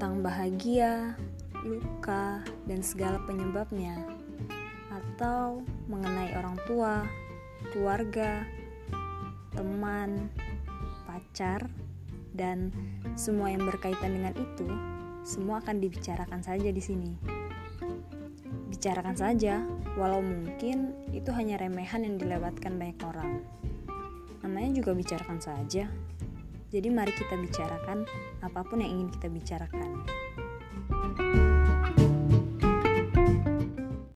tentang bahagia, luka, dan segala penyebabnya, atau mengenai orang tua, keluarga, teman, pacar, dan semua yang berkaitan dengan itu, semua akan dibicarakan saja di sini. Bicarakan saja, walau mungkin itu hanya remehan yang dilewatkan banyak orang. Namanya juga bicarakan saja. Jadi mari kita bicarakan apa pun yang ingin kita bicarakan.